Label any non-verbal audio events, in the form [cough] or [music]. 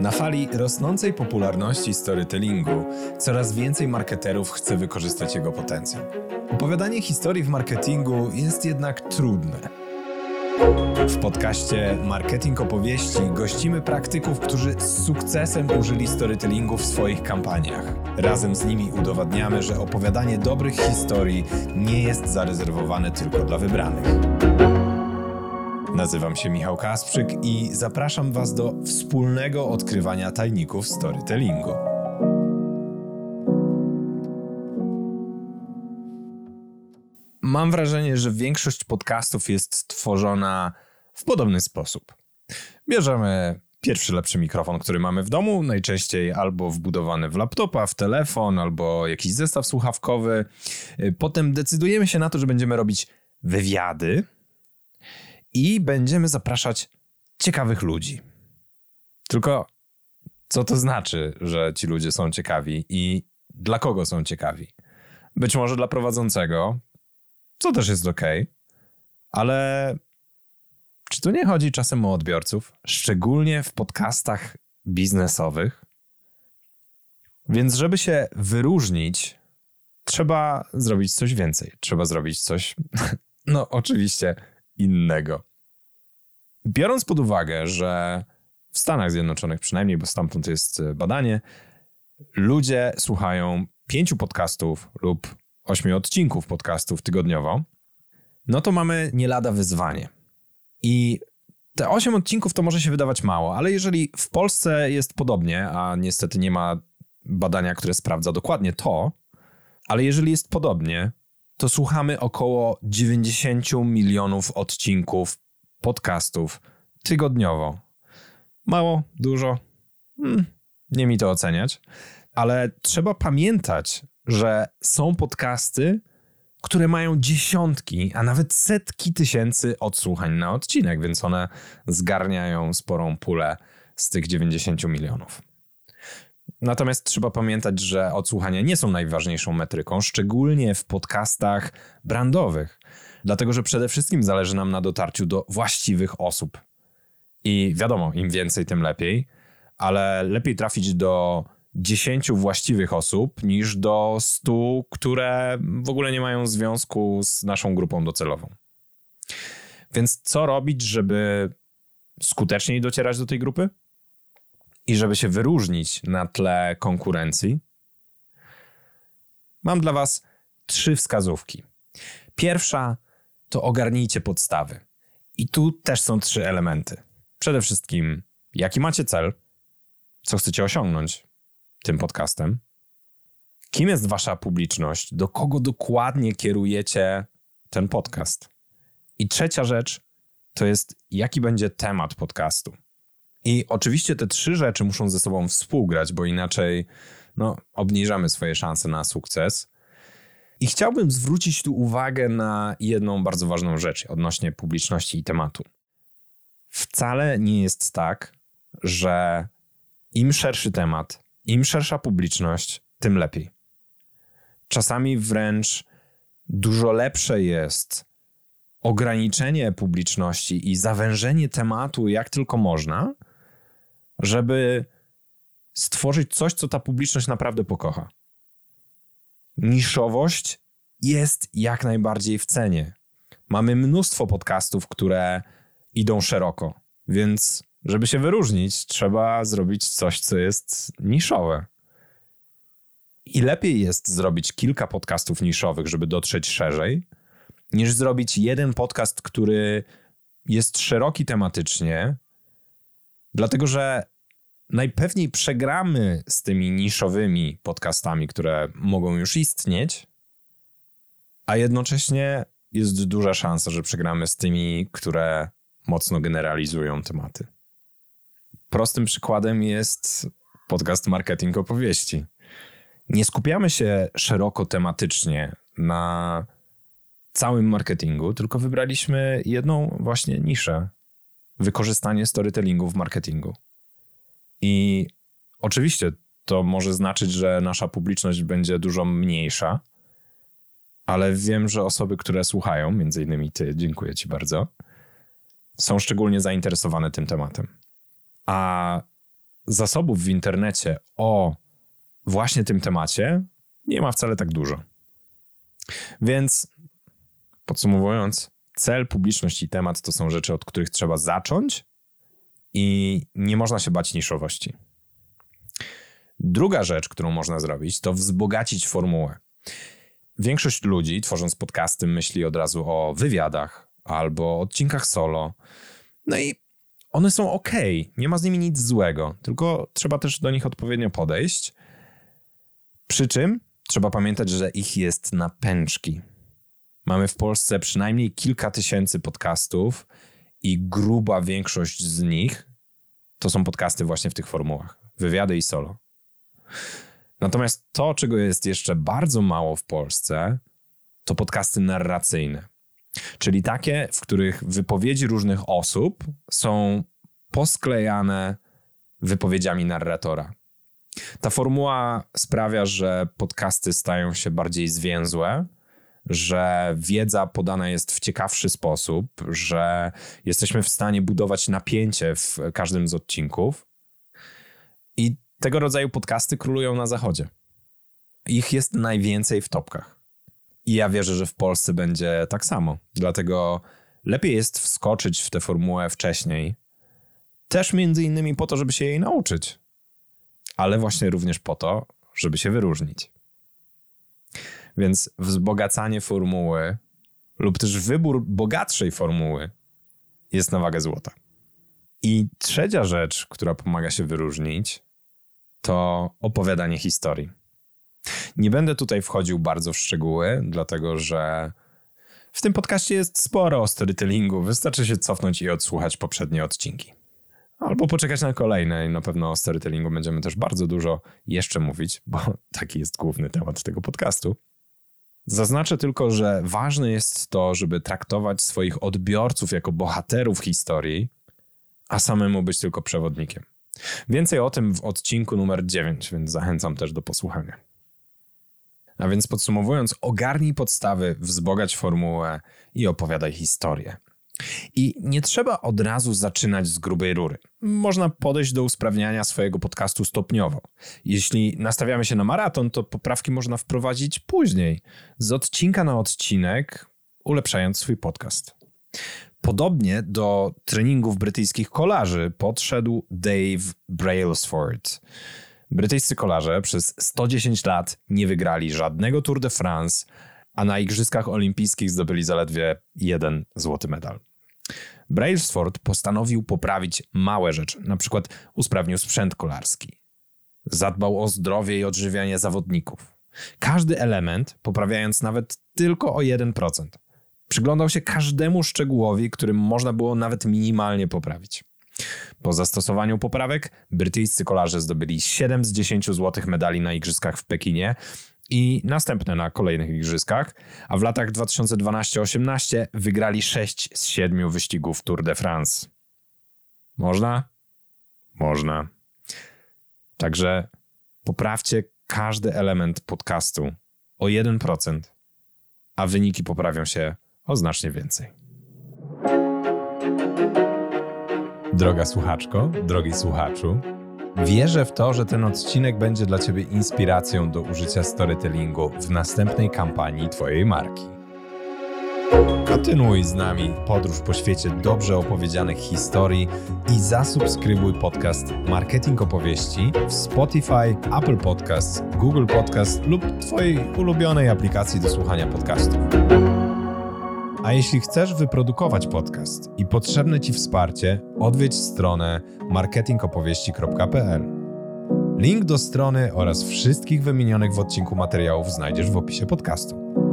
Na fali rosnącej popularności storytellingu coraz więcej marketerów chce wykorzystać jego potencjał. Opowiadanie historii w marketingu jest jednak trudne. W podcaście Marketing Opowieści gościmy praktyków, którzy z sukcesem użyli storytellingu w swoich kampaniach. Razem z nimi udowadniamy, że opowiadanie dobrych historii nie jest zarezerwowane tylko dla wybranych. Nazywam się Michał Kasprzyk i zapraszam Was do wspólnego odkrywania tajników storytellingu. Mam wrażenie, że większość podcastów jest tworzona w podobny sposób. Bierzemy pierwszy lepszy mikrofon, który mamy w domu, najczęściej albo wbudowany w laptopa, w telefon, albo jakiś zestaw słuchawkowy. Potem decydujemy się na to, że będziemy robić wywiady i będziemy zapraszać ciekawych ludzi. Tylko co to znaczy, że ci ludzie są ciekawi i dla kogo są ciekawi? Być może dla prowadzącego, co też jest ok, ale czy tu nie chodzi czasem o odbiorców, szczególnie w podcastach biznesowych? Więc, żeby się wyróżnić, trzeba zrobić coś więcej. Trzeba zrobić coś, [laughs] no oczywiście, innego. Biorąc pod uwagę, że w Stanach Zjednoczonych przynajmniej, bo stamtąd jest e, badanie, ludzie słuchają pięciu podcastów lub ośmiu odcinków podcastów tygodniowo, no to mamy nie lada wyzwanie. I te osiem odcinków to może się wydawać mało, ale jeżeli w Polsce jest podobnie, a niestety nie ma badania, które sprawdza dokładnie to, ale jeżeli jest podobnie, to słuchamy około 90 milionów odcinków podcastów tygodniowo. Mało, dużo? Hmm, nie mi to oceniać, ale trzeba pamiętać, że są podcasty, które mają dziesiątki, a nawet setki tysięcy odsłuchań na odcinek, więc one zgarniają sporą pulę z tych 90 milionów. Natomiast trzeba pamiętać, że odsłuchania nie są najważniejszą metryką, szczególnie w podcastach brandowych, dlatego że przede wszystkim zależy nam na dotarciu do właściwych osób. I wiadomo, im więcej, tym lepiej, ale lepiej trafić do 10 właściwych osób niż do 100, które w ogóle nie mają związku z naszą grupą docelową. Więc co robić, żeby skuteczniej docierać do tej grupy? i żeby się wyróżnić na tle konkurencji, mam dla Was trzy wskazówki. Pierwsza to ogarnijcie podstawy. I tu też są trzy elementy. Przede wszystkim, jaki macie cel, co chcecie osiągnąć tym podcastem, kim jest Wasza publiczność, do kogo dokładnie kierujecie ten podcast. I trzecia rzecz to jest, jaki będzie temat podcastu. I oczywiście te trzy rzeczy muszą ze sobą współgrać, bo inaczej no, obniżamy swoje szanse na sukces. I chciałbym zwrócić tu uwagę na jedną bardzo ważną rzecz odnośnie publiczności i tematu. Wcale nie jest tak, że im szerszy temat, im szersza publiczność, tym lepiej. Czasami wręcz dużo lepsze jest ograniczenie publiczności i zawężenie tematu jak tylko można, żeby stworzyć coś, co ta publiczność naprawdę pokocha. Niszowość jest jak najbardziej w cenie. Mamy mnóstwo podcastów, które idą szeroko, więc żeby się wyróżnić, trzeba zrobić coś, co jest niszowe. I lepiej jest zrobić kilka podcastów niszowych, żeby dotrzeć szerzej, niż zrobić jeden podcast, który jest szeroki tematycznie, Dlatego, że najpewniej przegramy z tymi niszowymi podcastami, które mogą już istnieć, a jednocześnie jest duża szansa, że przegramy z tymi, które mocno generalizują tematy. Prostym przykładem jest podcast Marketing Opowieści. Nie skupiamy się szeroko tematycznie na całym marketingu, tylko wybraliśmy jedną właśnie niszę wykorzystanie storytellingu w marketingu. I oczywiście to może znaczyć, że nasza publiczność będzie dużo mniejsza, ale wiem, że osoby, które słuchają, między innymi ty, dziękuję ci bardzo, są szczególnie zainteresowane tym tematem. A zasobów w internecie o właśnie tym temacie nie ma wcale tak dużo. Więc podsumowując, cel, publiczność i temat to są rzeczy, od których trzeba zacząć i nie można się bać niszowości. Druga rzecz, którą można zrobić, to wzbogacić formułę. Większość ludzi, tworząc podcasty, myśli od razu o wywiadach albo odcinkach solo. No i one są ok, nie ma z nimi nic złego, tylko trzeba też do nich odpowiednio podejść. Przy czym trzeba pamiętać, że ich jest na pęczki. Mamy w Polsce przynajmniej kilka tysięcy podcastów i gruba większość z nich to są podcasty właśnie w tych formułach. Wywiady i solo. Natomiast to, czego jest jeszcze bardzo mało w Polsce, to podcasty narracyjne. Czyli takie, w których wypowiedzi różnych osób są posklejane wypowiedziami narratora. Ta formuła sprawia, że podcasty stają się bardziej zwięzłe, że wiedza podana jest w ciekawszy sposób, że jesteśmy w stanie budować napięcie w każdym z odcinków. I tego rodzaju podcasty królują na zachodzie. Ich jest najwięcej w topkach. I ja wierzę, że w Polsce będzie tak samo. Dlatego lepiej jest wskoczyć w tę formułę wcześniej. Też między innymi po to, żeby się jej nauczyć. Ale właśnie również po to, żeby się wyróżnić. Więc wzbogacanie formuły lub też wybór bogatszej formuły jest na wagę złota. I trzecia rzecz, która pomaga się wyróżnić, to opowiadanie historii. Nie będę tutaj wchodził bardzo w szczegóły, dlatego że w tym podcaście jest sporo o storytellingu. Wystarczy się cofnąć i odsłuchać poprzednie odcinki. Albo poczekać na kolejne i na pewno o storytellingu będziemy też bardzo dużo jeszcze mówić, bo [laughs] taki jest główny temat tego podcastu. Zaznaczę tylko, że ważne jest to, żeby traktować swoich odbiorców jako bohaterów historii, a samemu być tylko przewodnikiem. Więcej o tym w odcinku numer 9, więc zachęcam też do posłuchania. A więc podsumowując, ogarnij podstawy, wzbogać formułę i opowiadaj historię. I nie trzeba od razu zaczynać z grubej rury. Można podejść do usprawniania swojego podcastu stopniowo. Jeśli nastawiamy się na maraton, to poprawki można wprowadzić później, z odcinka na odcinek, ulepszając swój podcast. Podobnie do treningów brytyjskich kolarzy podszedł Dave Brailsford. Brytyjscy kolarze przez 110 lat nie wygrali żadnego Tour de France, a na Igrzyskach Olimpijskich zdobyli zaledwie jeden złoty medal. Brailsford postanowił poprawić małe rzeczy, na przykład usprawnił sprzęt kolarski. Zadbał o zdrowie i odżywianie zawodników. Każdy element poprawiając nawet tylko o 1%. Przyglądał się każdemu szczegółowi, którym można było nawet minimalnie poprawić. Po zastosowaniu poprawek brytyjscy kolarze zdobyli 7 z 10 złotych medali na igrzyskach w Pekinie i następne na kolejnych igrzyskach, a w latach 2012-18 wygrali 6 z 7 wyścigów Tour de France. Można? Można. Także poprawcie każdy element podcastu o 1%, a wyniki poprawią się o znacznie więcej. Droga słuchaczko, drogi słuchaczu, wierzę w to, że ten odcinek będzie dla Ciebie inspiracją do użycia storytellingu w następnej kampanii Twojej marki. Kontynuuj z nami podróż po świecie dobrze opowiedzianych historii i zasubskrybuj podcast Marketing Opowieści w Spotify, Apple Podcasts, Google Podcasts lub Twojej ulubionej aplikacji do słuchania podcastów. A jeśli chcesz wyprodukować podcast i potrzebne Ci wsparcie, odwiedź stronę marketingopowieści.pl. Link do strony oraz wszystkich wymienionych w odcinku materiałów znajdziesz w opisie podcastu.